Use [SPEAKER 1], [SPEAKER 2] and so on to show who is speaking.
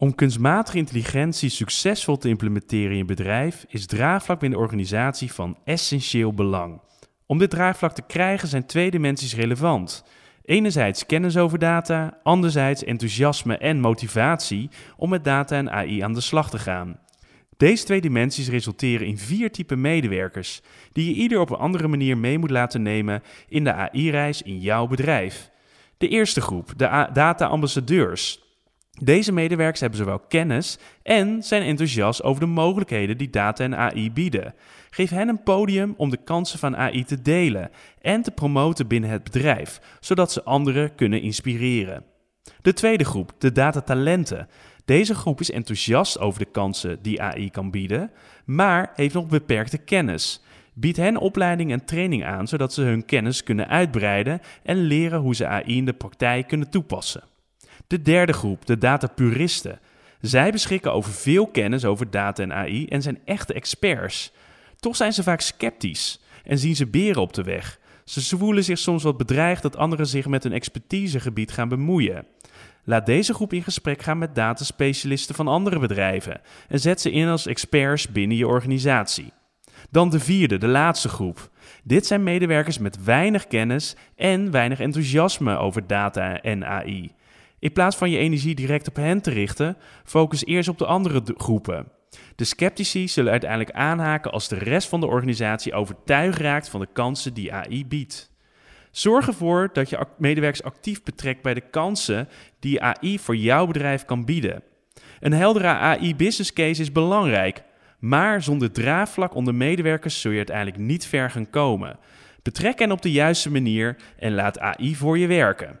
[SPEAKER 1] Om kunstmatige intelligentie succesvol te implementeren in je bedrijf is draagvlak binnen de organisatie van essentieel belang. Om dit draagvlak te krijgen zijn twee dimensies relevant. Enerzijds kennis over data, anderzijds enthousiasme en motivatie om met data en AI aan de slag te gaan. Deze twee dimensies resulteren in vier typen medewerkers, die je ieder op een andere manier mee moet laten nemen in de AI-reis in jouw bedrijf. De eerste groep, de data-ambassadeurs. Deze medewerkers hebben zowel kennis en zijn enthousiast over de mogelijkheden die data en AI bieden. Geef hen een podium om de kansen van AI te delen en te promoten binnen het bedrijf, zodat ze anderen kunnen inspireren. De tweede groep, de datatalenten. Deze groep is enthousiast over de kansen die AI kan bieden, maar heeft nog beperkte kennis. Bied hen opleiding en training aan, zodat ze hun kennis kunnen uitbreiden en leren hoe ze AI in de praktijk kunnen toepassen. De derde groep, de datapuristen. Zij beschikken over veel kennis over data en AI en zijn echte experts. Toch zijn ze vaak sceptisch en zien ze beren op de weg. Ze voelen zich soms wat bedreigd dat anderen zich met hun expertisegebied gaan bemoeien. Laat deze groep in gesprek gaan met dataspecialisten van andere bedrijven en zet ze in als experts binnen je organisatie. Dan de vierde, de laatste groep. Dit zijn medewerkers met weinig kennis en weinig enthousiasme over data en AI. In plaats van je energie direct op hen te richten, focus eerst op de andere groepen. De sceptici zullen uiteindelijk aanhaken als de rest van de organisatie overtuigd raakt van de kansen die AI biedt. Zorg ervoor dat je medewerkers actief betrekt bij de kansen die AI voor jouw bedrijf kan bieden. Een heldere AI-business case is belangrijk, maar zonder draagvlak onder medewerkers zul je uiteindelijk niet ver gaan komen. Betrek hen op de juiste manier en laat AI voor je werken.